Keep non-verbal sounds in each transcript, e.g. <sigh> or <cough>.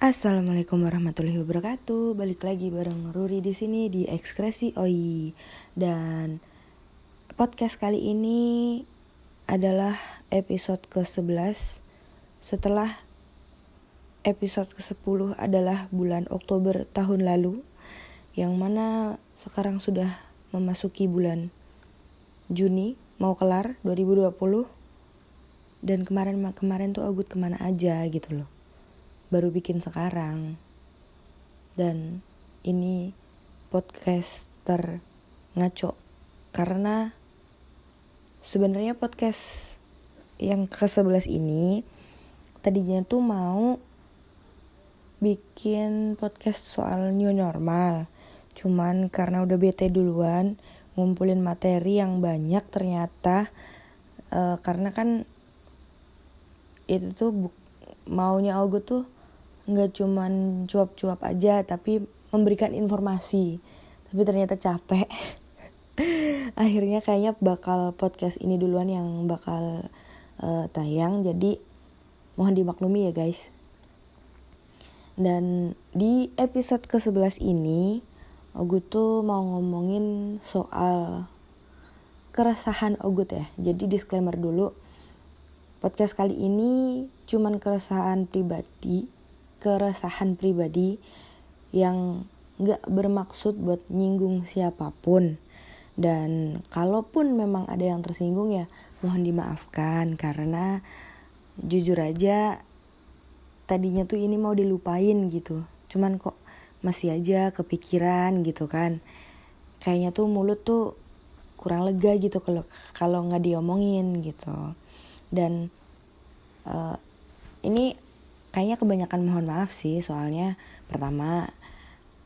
Assalamualaikum warahmatullahi wabarakatuh. Balik lagi bareng Ruri di sini di Ekskresi Oi. Dan podcast kali ini adalah episode ke-11 setelah episode ke-10 adalah bulan Oktober tahun lalu yang mana sekarang sudah memasuki bulan Juni mau kelar 2020 dan kemarin kemarin tuh Agut ke mana aja gitu loh baru bikin sekarang. Dan ini podcaster ngaco. Karena sebenarnya podcast yang ke-11 ini tadinya tuh mau bikin podcast soal new normal. Cuman karena udah bete duluan ngumpulin materi yang banyak ternyata uh, karena kan itu tuh maunya Augo tuh nggak cuman cuap-cuap aja tapi memberikan informasi. Tapi ternyata capek. <laughs> Akhirnya kayaknya bakal podcast ini duluan yang bakal uh, tayang. Jadi mohon dimaklumi ya guys. Dan di episode ke-11 ini Ogut tuh mau ngomongin soal keresahan Ogut ya. Jadi disclaimer dulu. Podcast kali ini cuman keresahan pribadi keresahan pribadi yang gak bermaksud buat nyinggung siapa pun. Dan kalaupun memang ada yang tersinggung ya mohon dimaafkan. Karena jujur aja tadinya tuh ini mau dilupain gitu. Cuman kok masih aja kepikiran gitu kan. Kayaknya tuh mulut tuh kurang lega gitu kalau kalau nggak diomongin gitu. Dan uh, ini kayaknya kebanyakan mohon maaf sih soalnya pertama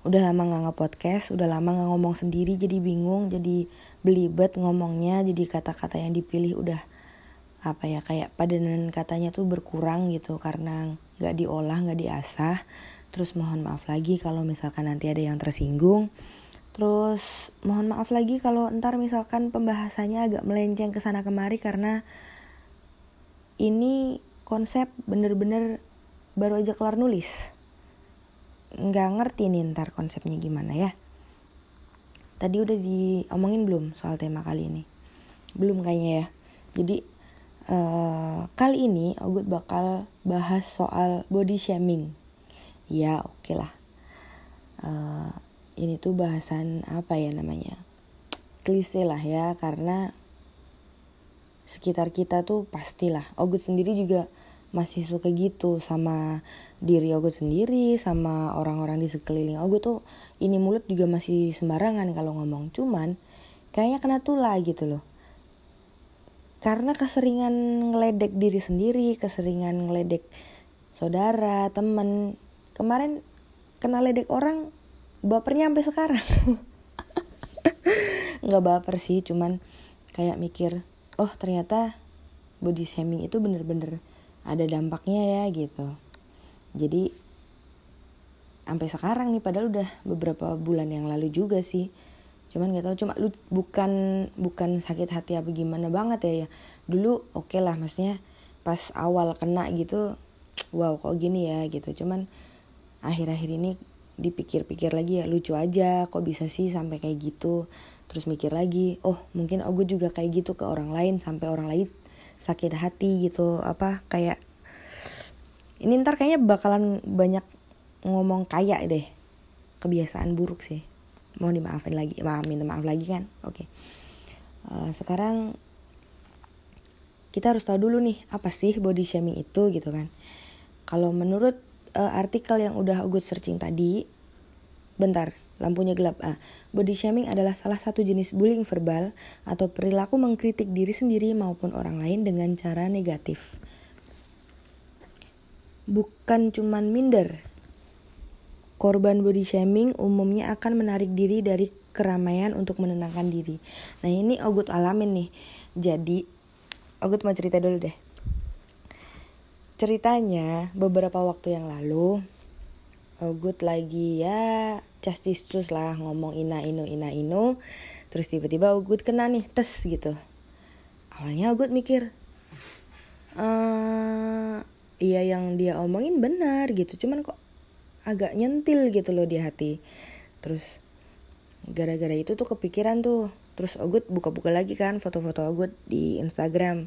udah lama nggak nge-podcast, udah lama nggak ngomong sendiri jadi bingung, jadi belibet ngomongnya, jadi kata-kata yang dipilih udah apa ya kayak padanan katanya tuh berkurang gitu karena nggak diolah nggak diasah. Terus mohon maaf lagi kalau misalkan nanti ada yang tersinggung. Terus mohon maaf lagi kalau ntar misalkan pembahasannya agak melenceng ke sana kemari karena ini konsep bener-bener baru aja kelar nulis. Nggak ngerti nih ntar konsepnya gimana ya. Tadi udah diomongin belum soal tema kali ini? Belum kayaknya ya. Jadi uh, kali ini Ogut bakal bahas soal body shaming. Ya oke okay lah. Uh, ini tuh bahasan apa ya namanya? Klise lah ya karena sekitar kita tuh pastilah. Ogut sendiri juga masih suka gitu sama diri Ogo sendiri sama orang-orang di sekeliling Ogo tuh ini mulut juga masih sembarangan kalau ngomong. Cuman kayaknya kena tulah gitu loh. Karena keseringan ngeledek diri sendiri keseringan ngeledek saudara temen. Kemarin kena ledek orang bapernya sampai sekarang. <laughs> Nggak baper sih cuman kayak mikir oh ternyata body shaming itu bener-bener ada dampaknya ya gitu. Jadi sampai sekarang nih padahal udah beberapa bulan yang lalu juga sih. Cuman nggak tahu cuma lu bukan bukan sakit hati apa gimana banget ya ya. Dulu oke okay lah maksudnya pas awal kena gitu <tsk> wow kok gini ya gitu. Cuman akhir-akhir ini dipikir-pikir lagi ya lucu aja kok bisa sih sampai kayak gitu. Terus mikir lagi oh mungkin oh gue juga kayak gitu ke orang lain sampai orang lain sakit hati gitu apa kayak ini ntar kayaknya bakalan banyak ngomong kayak deh. Kebiasaan buruk sih. Mau dimaafin lagi maaf minta maaf lagi kan? Oke. Okay. uh, sekarang kita harus tahu dulu nih apa sih body shaming itu gitu kan? Kalau menurut uh, artikel yang udah gue searching tadi bentar lampunya gelap ah body shaming adalah salah satu jenis bullying verbal atau perilaku mengkritik diri sendiri maupun orang lain dengan cara negatif. Bukan cuman minder. Korban body shaming umumnya akan menarik diri dari keramaian untuk menenangkan diri. Nah ini Ogut alamin nih. Jadi Ogut mau cerita dulu deh. Ceritanya beberapa waktu yang lalu Ogut lagi ya castistus lah ngomong ina inu ina inu. Terus tiba-tiba Ugut kena nih tes gitu. Awalnya Ugut mikir ehm, iya yang dia omongin benar gitu cuman kok agak nyentil gitu loh di hati. Terus gara-gara itu tuh kepikiran tuh. Terus Ogut buka-buka lagi kan foto-foto Ogut di Instagram.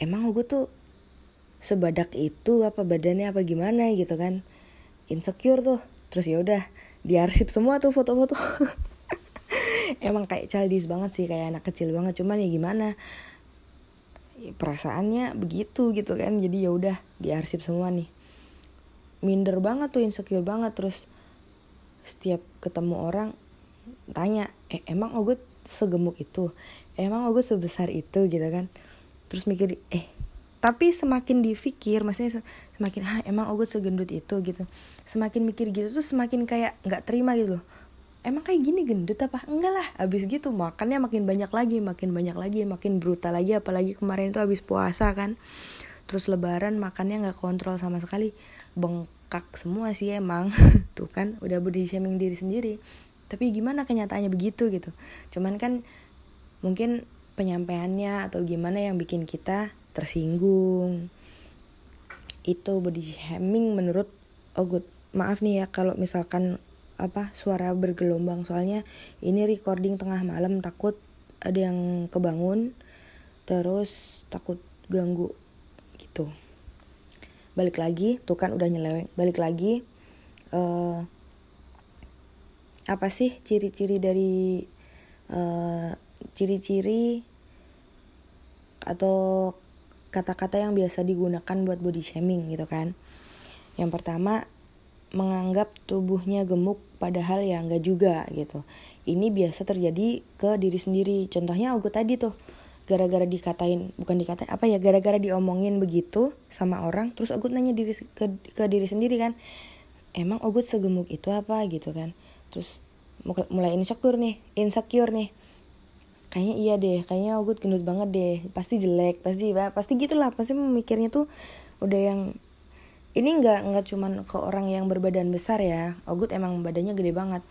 Emang Ogut tuh sebadak itu apa badannya apa gimana? gitu kan. Insecure tuh. Terus ya udah diarsip semua tuh foto-foto. <laughs> Emang kayak childish banget sih kayak anak kecil banget. Cuman ya gimana? Ya, perasaannya begitu gitu kan. Jadi ya udah diarsip semua nih. Minder banget tuh insecure banget. Terus setiap ketemu orang tanya eh emang Ogut segemuk itu? Emang Ogut sebesar itu? Gitu kan. Terus mikir eh tapi semakin dipikir maksudnya semakin ah emang Ogut segendut itu? gitu. Semakin mikir gitu tuh semakin kayak nggak terima gitu loh. Emang kayak gini gendut apa? Enggak lah. Abis gitu makannya makin banyak lagi makin banyak lagi makin brutal lagi. Apalagi kemarin itu abis puasa kan. Terus lebaran makannya nggak kontrol sama sekali. Bengkak semua sih emang. <laughs> Tuh kan udah body shaming diri sendiri. Tapi gimana kenyataannya begitu gitu. Cuman kan mungkin penyampaiannya atau gimana yang bikin kita tersinggung. Itu body shaming menurut oh good maaf nih ya kalau misalkan apa suara bergelombang. Soalnya ini recording tengah malam takut ada yang kebangun terus takut ganggu gitu. Balik lagi tuh kan udah nyeleweng. Balik lagi uh, apa sih ciri-ciri dari uh, ciri-ciri atau kata-kata yang biasa digunakan buat body shaming gitu kan yang pertama menganggap tubuhnya gemuk padahal ya enggak juga gitu. Ini biasa terjadi ke diri sendiri. Contohnya aku tadi tuh gara-gara dikatain bukan dikatain apa ya gara-gara diomongin begitu sama orang terus Ogut nanya diri ke, ke diri sendiri kan emang Ogut segemuk itu apa gitu kan terus mulai insecure nih insecure nih kayaknya iya deh kayaknya Ogut gendut banget deh. Pasti jelek pasti pasti gitulah. Pasti memikirnya tuh udah yang ini nggak nggak cuman ke orang yang berbadan besar ya. Ogut emang badannya gede banget.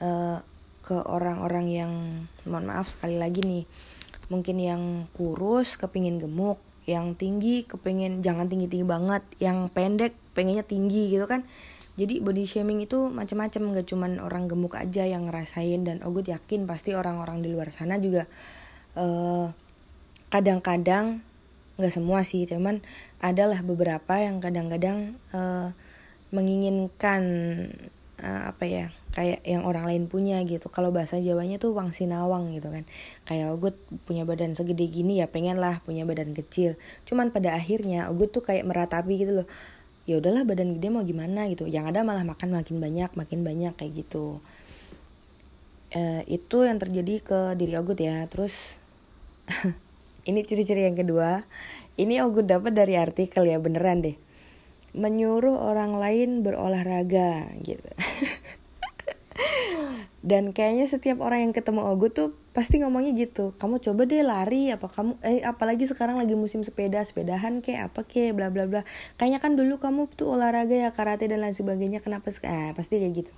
Uh, ke orang-orang yang mohon maaf sekali lagi nih mungkin yang kurus kepingin gemuk yang tinggi kepingin jangan tinggi tinggi banget yang pendek pengennya tinggi gitu kan jadi body shaming itu macam-macam nggak cuman orang gemuk aja yang ngerasain dan Ogut yakin pasti orang-orang di luar sana juga uh, kadang-kadang nggak semua sih cuman adalah beberapa yang kadang-kadang uh, menginginkan uh, apa ya kayak yang orang lain punya gitu. Kalau bahasa Jawanya tuh wang sinawang gitu kan. Kayak Ogut punya badan segede gini ya pengen lah punya badan kecil. Cuman pada akhirnya Ogut tuh kayak meratapi gitu loh ya udahlah badan gede mau gimana gitu. Yang ada malah makan makin banyak makin banyak kayak gitu. Uh, itu yang terjadi ke diri Ogut ya. Terus <laughs> ini ciri-ciri yang kedua. Ini aku dapat dari artikel ya beneran deh. Menyuruh orang lain berolahraga gitu <laughs> dan kayaknya setiap orang yang ketemu Ogu tuh pasti ngomongnya gitu kamu coba deh lari apa kamu eh apalagi sekarang lagi musim sepeda sepedahan kayak apa kayak bla bla bla. Kayaknya kan dulu kamu tuh olahraga ya karate dan lain sebagainya kenapa eh, pasti kayak gitu.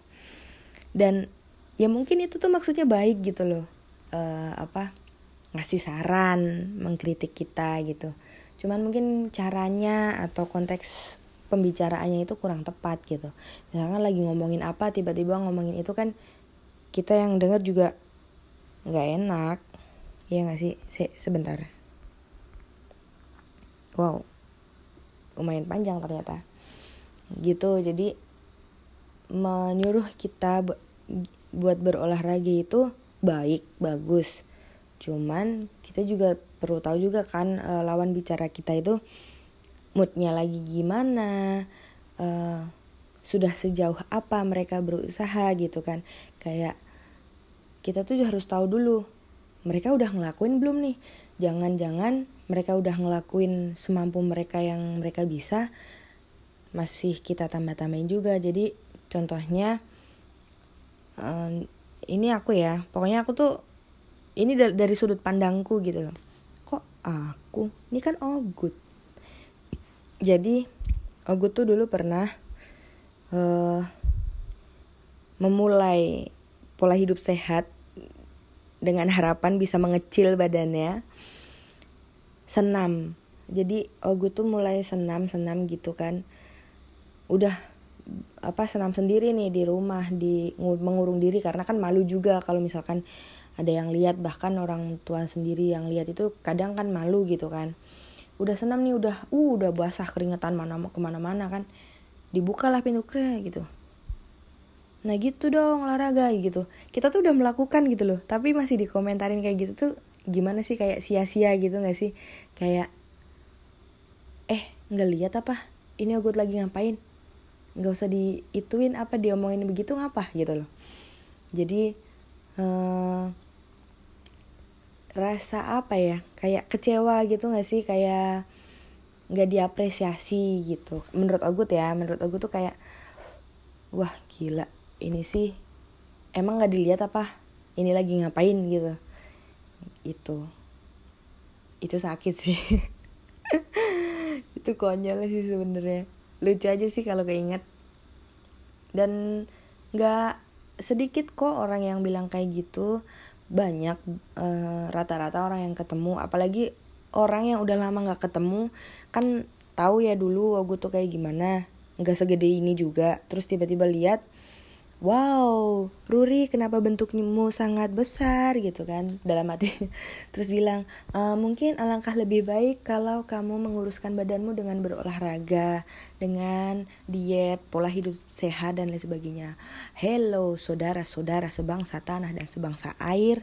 Dan ya mungkin itu tuh maksudnya baik gitu loh uh, apa ngasih saran mengkritik kita gitu. Cuman mungkin caranya atau konteks pembicaraannya itu kurang tepat gitu. Misalkan lagi ngomongin apa tiba-tiba ngomongin itu kan kita yang dengar juga nggak enak. Ya nggak sih? Se sebentar. Wow. Lumayan panjang ternyata. Gitu jadi menyuruh kita buat berolahraga itu baik bagus. Cuman kita juga perlu tahu juga kan uh, lawan bicara kita itu moodnya lagi gimana uh, sudah sejauh apa mereka berusaha gitu kan. Kayak kita tuh harus tahu dulu mereka udah ngelakuin belum nih? Jangan-jangan mereka udah ngelakuin semampu mereka yang mereka bisa masih kita tambah-tambahin juga. Jadi contohnya um, ini aku ya pokoknya aku tuh ini dari, sudut pandangku gitu loh. Kok aku? Ini kan Ogut. Jadi Ogut tuh dulu pernah uh, memulai pola hidup sehat dengan harapan bisa mengecil badannya senam. Jadi Ogut tuh mulai senam senam gitu kan. Udah apa senam sendiri nih di rumah di mengurung diri. Karena kan malu juga kalau misalkan ada yang lihat bahkan orang tua sendiri yang lihat itu kadang kan malu gitu kan. Udah senam nih udah uh udah basah keringetan mana ke mana-mana kan dibukalah pintu kre gitu. Nah gitu dong olahraga gitu. Kita tuh udah melakukan gitu loh tapi masih dikomentarin kayak gitu tuh gimana sih kayak sia-sia gitu gak sih? Kayak eh nggak lihat apa? Ini gue lagi ngapain? Nggak usah diituin apa diomongin begitu ngapa? gitu loh. Jadi eh, rasa apa ya kayak kecewa gitu gak sih? Kayak nggak diapresiasi gitu. Menurut Ogut ya menurut Ogut tuh kayak wah gila ini sih emang nggak dilihat apa? Ini lagi ngapain? gitu. Itu itu sakit sih. <laughs> Itu konyol sih sebenarnya. Lucu aja sih kalau keinget. Dan nggak sedikit kok orang yang bilang kayak gitu. Banyak eh, rata-rata uh, orang yang ketemu. Apalagi orang yang udah lama nggak ketemu kan tahu ya dulu aku tuh kayak gimana? Nggak segede ini juga. Terus tiba-tiba lihat wow Ruri kenapa bentukmu sangat besar? Gitu kan dalam hati. <laughs> Terus bilang e, mungkin alangkah lebih baik kalau kamu menguruskan badanmu dengan berolahraga dengan diet pola hidup sehat dan lain sebagainya. Hello saudara-saudara sebangsa tanah dan sebangsa air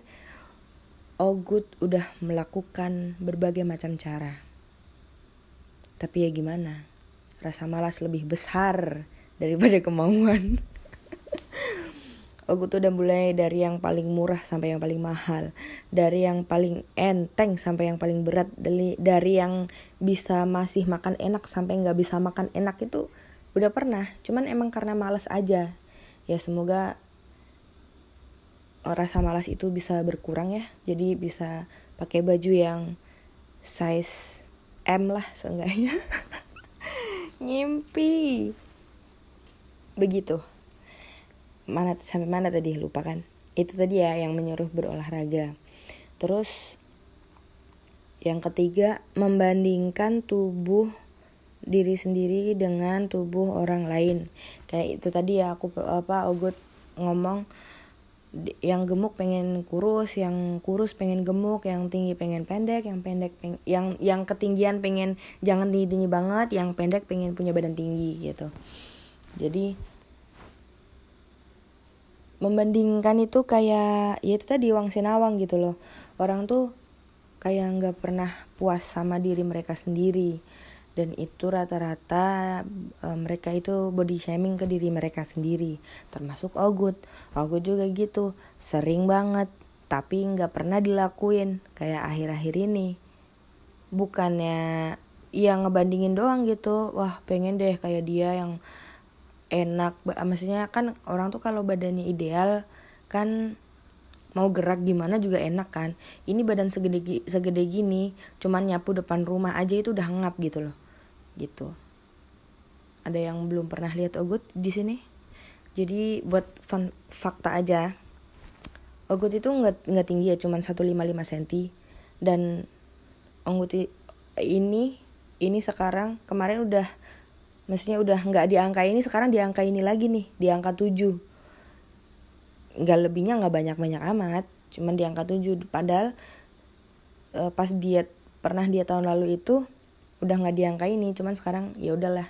Ogut udah melakukan berbagai macam cara. Tapi ya gimana? Rasa malas lebih besar daripada <laughs> kemauan. Tuh udah mulai dari yang paling murah sampai yang paling mahal. Dari yang paling enteng sampai yang paling berat. Dari dari yang bisa masih makan enak sampai nggak bisa makan enak itu udah pernah. Cuman emang karena males aja. Ya semoga rasa malas itu bisa berkurang ya. Jadi bisa pakai baju yang size M lah seenggaknya. <laughs> Ngimpi begitu. Mana sampai mana tadi? Lupa kan? Itu tadi ya yang menyuruh berolahraga. Terus yang ketiga membandingkan tubuh diri sendiri dengan tubuh orang lain. Kayak itu tadi ya aku apa ogut ngomong yang gemuk pengen kurus, yang kurus pengen gemuk, yang tinggi pengen pendek, yang pendek peng yang yang ketinggian pengen jangan tinggi tinggi banget, yang pendek pengen punya badan tinggi gitu. Jadi membandingkan itu kayak ya itu tadi wang sinawang gitu loh orang tuh kayak nggak pernah puas sama diri mereka sendiri dan itu rata-rata e, mereka itu body shaming ke diri mereka sendiri. Termasuk Ogut. Ogut juga gitu sering banget tapi nggak pernah dilakuin kayak akhir-akhir ini. Bukannya yang ngebandingin doang gitu. Wah pengen deh kayak dia yang enak. Maksudnya kan orang tuh kalau badannya ideal kan mau gerak gimana juga enak kan. Ini badan segede segede gini cuman nyapu depan rumah aja itu udah ngap gitu loh gitu. Ada yang belum pernah lihat Ogut di sini? Jadi buat fun fakta aja. Ogut itu nggak nggak tinggi ya cuman 155 cm dan Ogut ini ini sekarang kemarin udah maksudnya udah nggak di angka ini sekarang di angka ini lagi nih di angka 7 nggak lebihnya nggak banyak banyak amat cuman di angka 7 padahal e, pas diet pernah dia tahun lalu itu udah nggak di angka ini cuman sekarang ya udahlah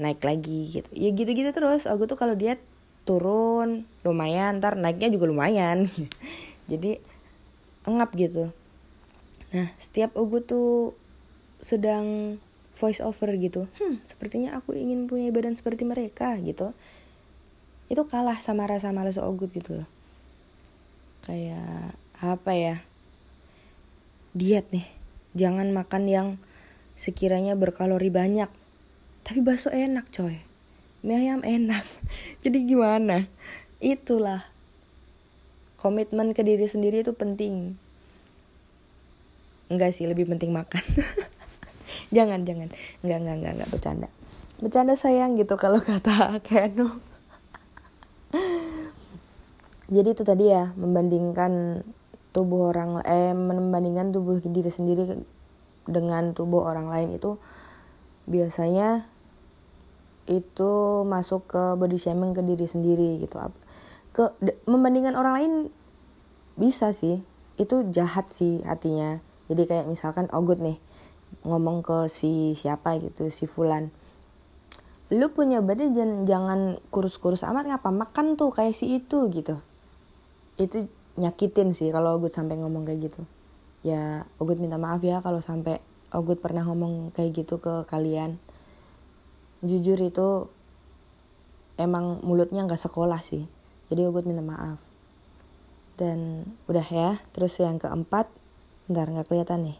naik lagi gitu. Ya gitu gitu terus aku tuh kalau diet turun lumayan ntar naiknya juga lumayan. <laughs> Jadi engap gitu. Nah setiap aku tuh sedang voice over gitu. Hmm sepertinya aku ingin punya badan seperti mereka gitu. Itu kalah sama rasa malas ogut gitu loh. Kayak apa ya? Diet nih. Jangan makan yang sekiranya berkalori banyak. Tapi bakso enak coy. Mie ayam enak. <laughs> Jadi gimana? Itulah. Komitmen ke diri sendiri itu penting. Enggak sih lebih penting makan. <laughs> Jangan jangan. Nggak nggak nggak nggak bercanda. Bercanda sayang gitu kalau <laughs> kata Kenu jadi itu tadi ya membandingkan tubuh orang eh membandingkan tubuh diri sendiri dengan tubuh orang lain itu biasanya itu masuk ke body shaming ke diri sendiri gitu. Ke membandingkan orang lain bisa sih itu jahat sih hatinya. Jadi kayak misalkan Ogut nih ngomong ke si siapa gitu si Fulan. Lu punya badan jangan, jangan kurus-kurus amat ngapa? Makan tuh kayak si itu gitu. Itu nyakitin sih kalau Ogut sampai ngomong kayak gitu ya Ogut minta maaf ya kalau sampai Ogut pernah ngomong kayak gitu ke kalian jujur itu emang mulutnya nggak sekolah sih jadi Ogut minta maaf dan udah ya terus yang keempat bentar nggak kelihatan nih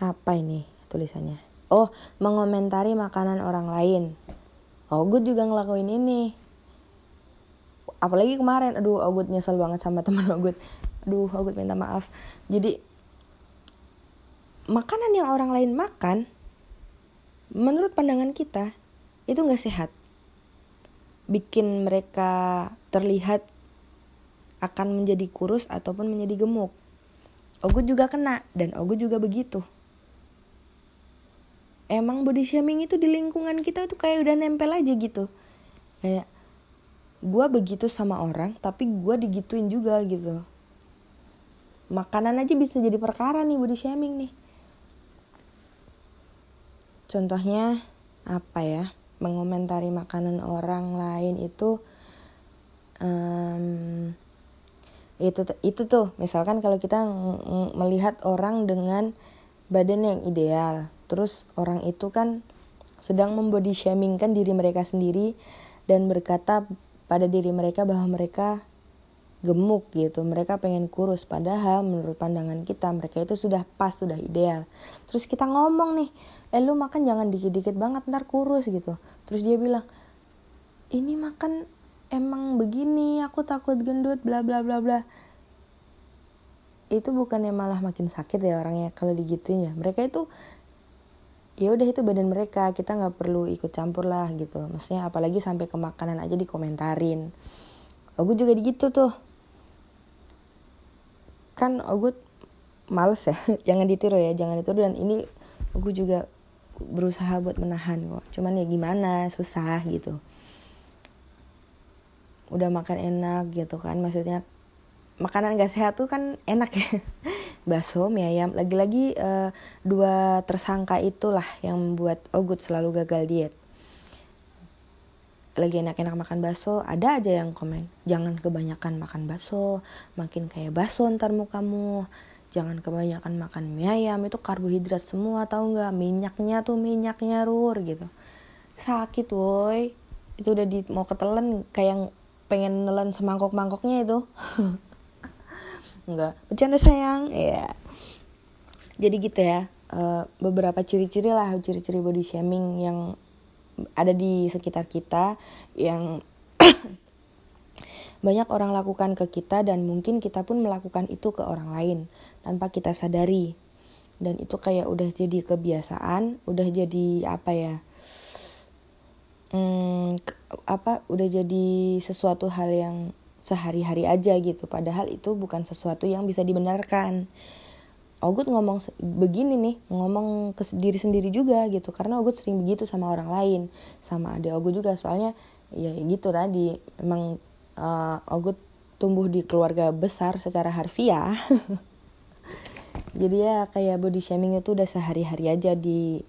apa ini tulisannya Oh, mengomentari makanan orang lain. Ogut juga ngelakuin ini. Apalagi kemarin, aduh Ogut nyesel banget sama teman Ogut. Aduh, Ogut minta maaf. Jadi, makanan yang orang lain makan, menurut pandangan kita, itu gak sehat. Bikin mereka terlihat akan menjadi kurus ataupun menjadi gemuk. Ogut juga kena, dan Ogut juga begitu emang body shaming itu di lingkungan kita tuh kayak udah nempel aja gitu kayak gue begitu sama orang tapi gue digituin juga gitu makanan aja bisa jadi perkara nih body shaming nih. Contohnya apa ya mengomentari makanan orang lain itu um, itu itu tuh misalkan kalau kita melihat orang dengan badan yang ideal terus orang itu kan sedang membody shaming kan diri mereka sendiri dan berkata pada diri mereka bahwa mereka gemuk gitu. Mereka pengen kurus. Padahal menurut pandangan kita mereka itu sudah pas sudah ideal. Terus kita ngomong nih eh lu makan jangan dikit-dikit banget ntar kurus gitu. Terus dia bilang ini makan emang begini aku takut gendut bla bla bla bla. Itu bukannya malah makin sakit ya orangnya kalau digituin ya. Mereka itu ya udah itu badan mereka kita nggak perlu ikut campur lah gitu. Maksudnya apalagi sampai ke makanan aja dikomentarin. Ogut juga gitu tuh kan Ogut males ya <laughs> jangan ditiru ya jangan ditiru. Dan ini Ogut juga berusaha buat menahan kok. Cuman ya gimana susah gitu. Udah makan enak gitu kan maksudnya makanan gak sehat tuh kan enak ya. <laughs> Bakso mie ayam lagi-lagi uh, dua tersangka itulah yang membuat Ogut selalu gagal diet lagi enak-enak makan bakso ada aja yang komen jangan kebanyakan makan bakso makin kayak bakso ntar mukamu. Jangan kebanyakan makan mie ayam itu karbohidrat semua tahu nggak? Minyaknya tuh minyaknya rur gitu. Sakit woi. Itu udah di mau ketelen kayak pengen nelen semangkok mangkoknya itu. <laughs> Enggak bercanda sayang. Ya jadi gitu ya uh, beberapa ciri-ciri lah ciri-ciri body shaming yang ada di sekitar kita yang <coughs> banyak orang lakukan ke kita dan mungkin kita pun melakukan itu ke orang lain tanpa kita sadari. Dan itu kayak udah jadi kebiasaan udah jadi apa ya hmm, apa udah jadi sesuatu hal yang sehari-hari aja gitu. Padahal itu bukan sesuatu yang bisa dibenarkan Ogut ngomong begini nih ngomong ke diri sendiri juga gitu. Karena Ogut sering begitu sama orang lain sama adik Ogut juga. Soalnya ya gitu tadi emang uh, Ogut tumbuh di keluarga besar secara harfiah. <laughs> Jadi ya kayak body shaming itu udah sehari-hari aja di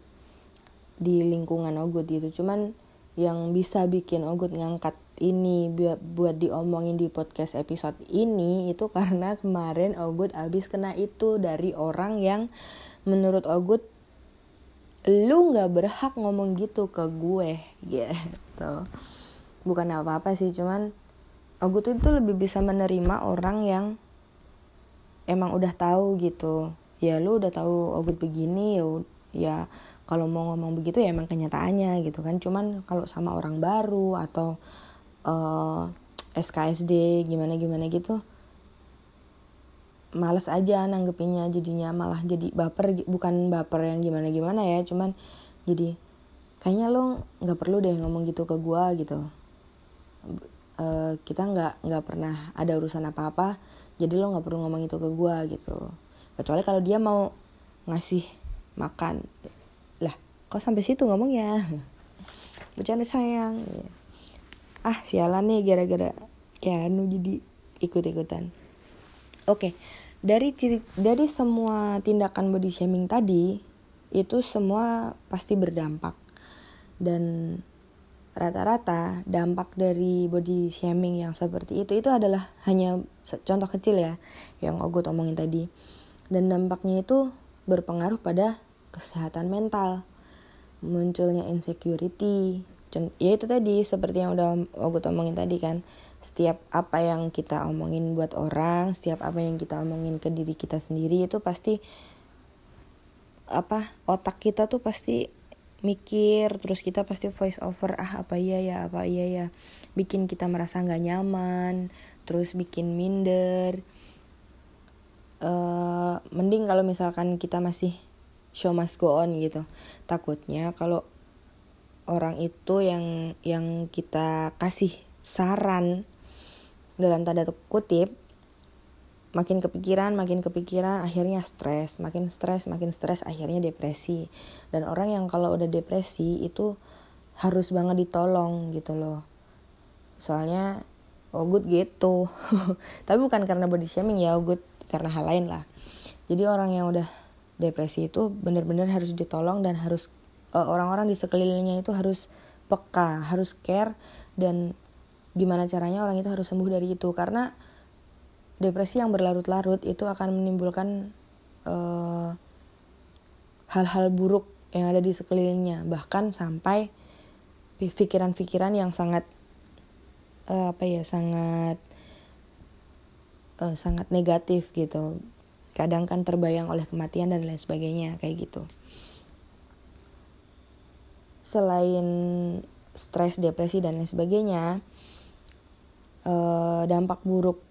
di lingkungan Ogut gitu. Cuman yang bisa bikin Ogut ngangkat ini buat buat diomongin di podcast episode ini itu <laughs> karena kemarin Ogut abis kena itu dari orang yang menurut Ogut lu nggak berhak ngomong gitu ke gue <laughs> gitu. Bukan apa apa sih cuman Ogut itu lebih bisa menerima orang yang emang udah tahu gitu. Ya lu udah tahu Ogut begini ya ya kalau mau ngomong begitu ya emang kenyataannya gitu kan. Cuman kalau sama orang baru atau uh, eh, SKSD gimana gimana gitu. Males aja nanggepinnya jadinya malah jadi baper bukan baper yang gimana gimana ya cuman jadi kayaknya lo nggak perlu deh ngomong gitu ke gue gitu. Uh, kita nggak nggak pernah ada urusan apa apa jadi lo nggak perlu ngomong itu ke gue gitu. Kecuali kalau dia mau ngasih makan. Lah kok sampai situ ngomong ya <laughs> bercanda sayang. ya. Ah sialan nih gara-gara Keanu jadi ikut-ikutan. Oke dari ciri dari semua tindakan body shaming tadi itu semua pasti berdampak. Dan rata-rata dampak dari body shaming yang seperti itu itu adalah hanya contoh kecil ya yang Ogut omongin tadi. Dan dampaknya itu berpengaruh pada kesehatan mental munculnya insecurity ya itu tadi seperti yang udah Ogut omongin tadi kan. Setiap apa yang kita omongin buat orang setiap apa yang kita omongin ke diri kita sendiri itu pasti apa otak kita tuh pasti mikir terus kita pasti voice over ah apa iya ya apa iya ya. Bikin kita merasa nggak nyaman terus bikin minder. Uh, mending kalau misalkan kita masih show must go on gitu. Takutnya kalau orang itu yang yang kita kasih saran dalam tanda kutip makin kepikiran makin kepikiran akhirnya stres. Makin stres makin stres akhirnya depresi. Dan orang yang kalau udah depresi itu harus banget ditolong gitu loh. Soalnya oh good gitu. <laughs> Tapi bukan karena body shaming ya oh good karena hal lain lah. Jadi orang yang udah depresi itu benar-benar harus ditolong dan harus orang-orang di sekelilingnya itu harus peka harus care dan gimana caranya orang itu harus sembuh dari itu. Karena depresi yang berlarut-larut itu akan menimbulkan eh, hal-hal buruk yang ada di sekelilingnya bahkan sampai pikiran-pikiran yang sangat uh, apa ya sangat uh, sangat negatif gitu. Kadang kan terbayang oleh kematian dan lain sebagainya kayak gitu selain stres depresi dan lain sebagainya uh, dampak buruk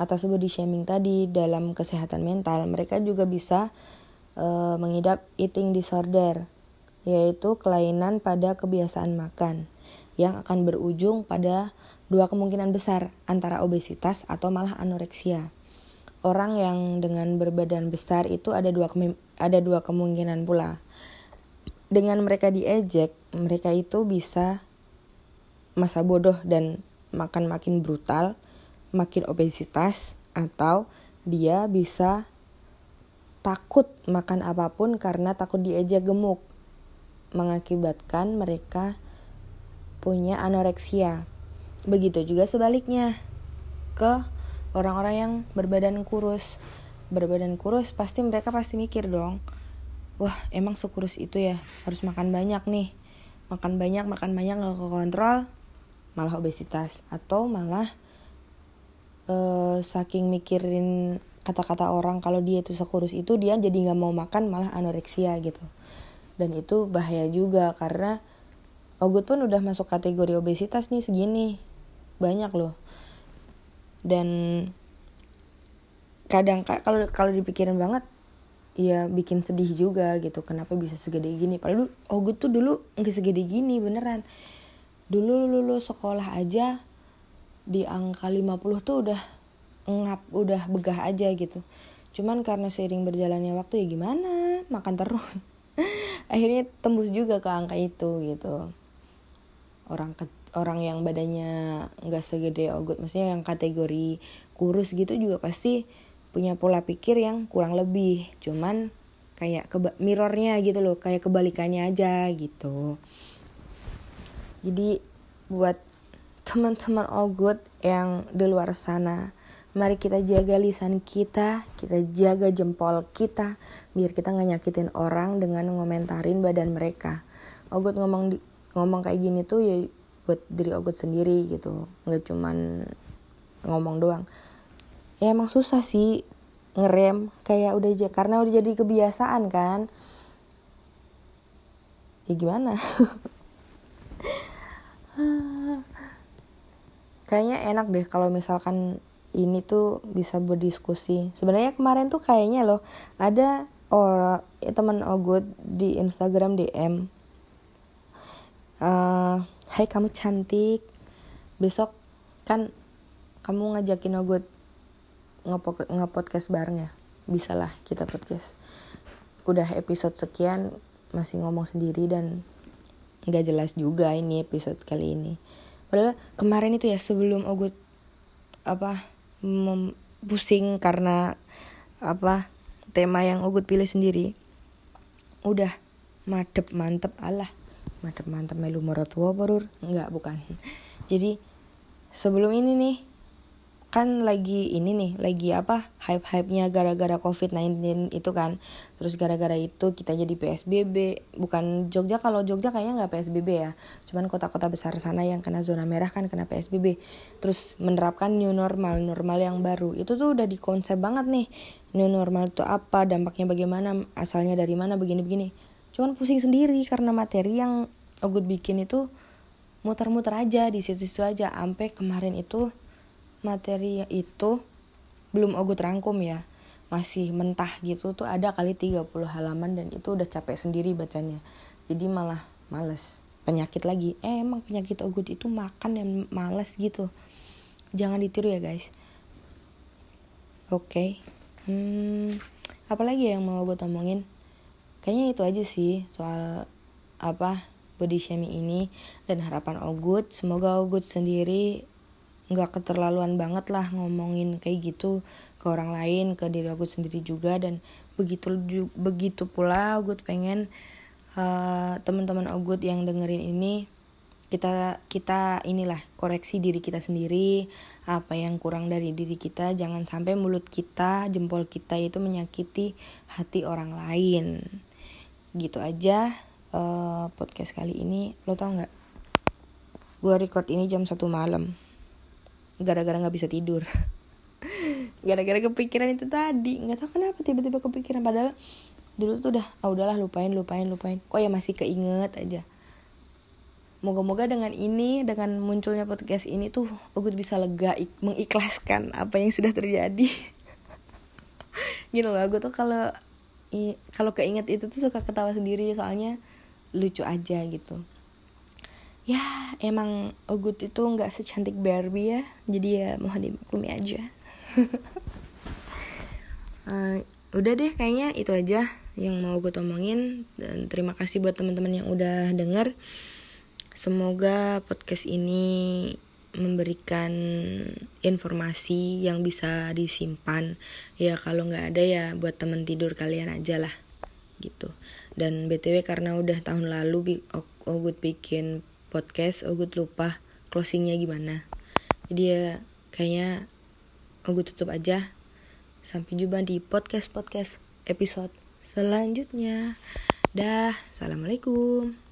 atas body shaming tadi dalam kesehatan mental, mereka juga bisa uh, mengidap eating disorder, yaitu kelainan pada kebiasaan makan yang akan berujung pada dua kemungkinan besar antara obesitas atau malah anoreksia. Orang yang dengan berbadan besar itu ada dua ada dua kemungkinan pula. Dengan mereka diejek, mereka itu bisa masa bodoh dan makan makin brutal makin obesitas atau dia bisa takut makan apa pun karena takut diajak gemuk mengakibatkan mereka punya anoreksia. Begitu juga sebaliknya ke orang-orang yang berbadan kurus. Berbadan kurus pasti mereka pasti mikir dong, wah emang sekurus itu ya harus makan banyak nih. Makan banyak, makan banyak gak kekontrol, malah obesitas. Atau malah uh, saking mikirin kata-kata orang kalau dia itu sekurus itu dia jadi nggak mau makan malah anoreksia gitu. Dan itu bahaya juga karena Ogut pun udah masuk kategori obesitas nih segini. Banyak loh. Dan kadang kalau kalau dipikirin banget ya bikin sedih juga gitu. Kenapa bisa segede gini? Padahal Ogut tuh dulu nggak segede gini beneran. Dulu lulus sekolah aja di angka 50 tuh udah ngap udah begah aja gitu. Cuman karena seiring berjalannya waktu ya gimana? Makan terus. <laughs> Akhirnya tembus juga ke angka itu gitu. Orang ke, orang yang badannya nggak segede ogut maksudnya yang kategori kurus gitu juga pasti punya pola pikir yang kurang lebih cuman kayak ke mirrornya gitu loh kayak kebalikannya aja gitu jadi buat teman-teman Ogut yang di luar sana Mari kita jaga lisan kita, kita jaga jempol kita, biar kita nggak nyakitin orang dengan ngomentarin badan mereka. Ogut ngomong di, ngomong kayak gini tuh ya buat diri Ogut sendiri gitu, nggak cuman ngomong doang. Ya emang susah sih ngerem kayak udah aja karena udah jadi kebiasaan kan. Ya gimana? <laughs> kayaknya enak deh kalau misalkan ini tuh bisa berdiskusi sebenarnya kemarin tuh kayaknya loh ada orang ya, teman Ogut di Instagram DM uh, eh, Hai kamu cantik besok kan kamu ngajakin Ogut ngepodcast bareng ya bisa lah kita podcast. Udah episode sekian masih ngomong sendiri dan nggak jelas juga ini episode kali ini. Padahal kemarin itu ya sebelum Ogut apa mem pusing karena apa tema yang Ogut pilih sendiri udah madep mantep Allah madep mantep melu morotua perur nggak bukan. Jadi sebelum ini nih kan lagi ini nih lagi apa hype hype nya gara-gara covid 19 itu kan. Terus gara-gara itu kita jadi psbb bukan Jogja kalau Jogja kayaknya nggak psbb ya. Cuman kota-kota besar sana yang kena zona merah kan kena psbb terus menerapkan new normal normal yang baru. Itu tuh udah dikonsep banget nih. New normal itu apa dampaknya bagaimana asalnya dari mana begini-begini. Cuman pusing sendiri karena materi yang Ogut bikin itu muter-muter aja di situ-situ aja. Sampai kemarin itu materi itu belum Ogut rangkum ya. Masih mentah gitu tuh ada kali 30 halaman dan itu udah capek sendiri bacanya. Jadi malah males. Penyakit lagi. Eh emang penyakit Ogut itu makan dan males gitu. Jangan ditiru ya guys. Oke. Okay. hmm, apalagi yang mau gue omongin? Kayaknya itu aja sih soal apa body shaming ini dan harapan Ogut. Semoga Ogut sendiri nggak keterlaluan banget lah ngomongin kayak gitu ke orang lain ke diri aku sendiri juga. Dan begitu begitu pula aku pengen uh, teman-teman Ogut yang dengerin ini kita kita inilah koreksi diri kita sendiri. Apa yang kurang dari diri kita jangan sampai mulut kita jempol kita itu menyakiti hati orang lain. Gitu aja uh, podcast kali ini. Lo tau nggak? Gue record ini jam satu malam gara-gara nggak bisa tidur. <laughs> Gara-gara kepikiran itu tadi. Nggak tahu kenapa tiba-tiba kepikiran. Padahal dulu tuh udah ah udahlah lupain lupain lupain. Kok ya masih keinget aja. Moga-moga dengan ini dengan munculnya podcast ini tuh aku bisa lega mengikhlaskan apa yang sudah terjadi. <laughs> Gitu loh aku tuh kalau kalau keinget itu tuh suka ketawa sendiri. Soalnya lucu aja gitu ya emang Ogut itu nggak secantik Barbie ya. Jadi ya mohon dimaklumi aja. Uh, <laughs> udah deh kayaknya itu aja yang mau gue omongin. Dan terima kasih buat teman-teman yang udah denger. Semoga podcast ini memberikan informasi yang bisa disimpan. Ya kalau nggak ada ya buat temen tidur kalian aja lah. Gitu. Dan btw karena udah tahun lalu Ogut bikin podcast Ogut lupa closingnya gimana. Jadi ya kayaknya Ogut tutup aja. Sampai jumpa di podcast podcast episode selanjutnya. Dah assalamualaikum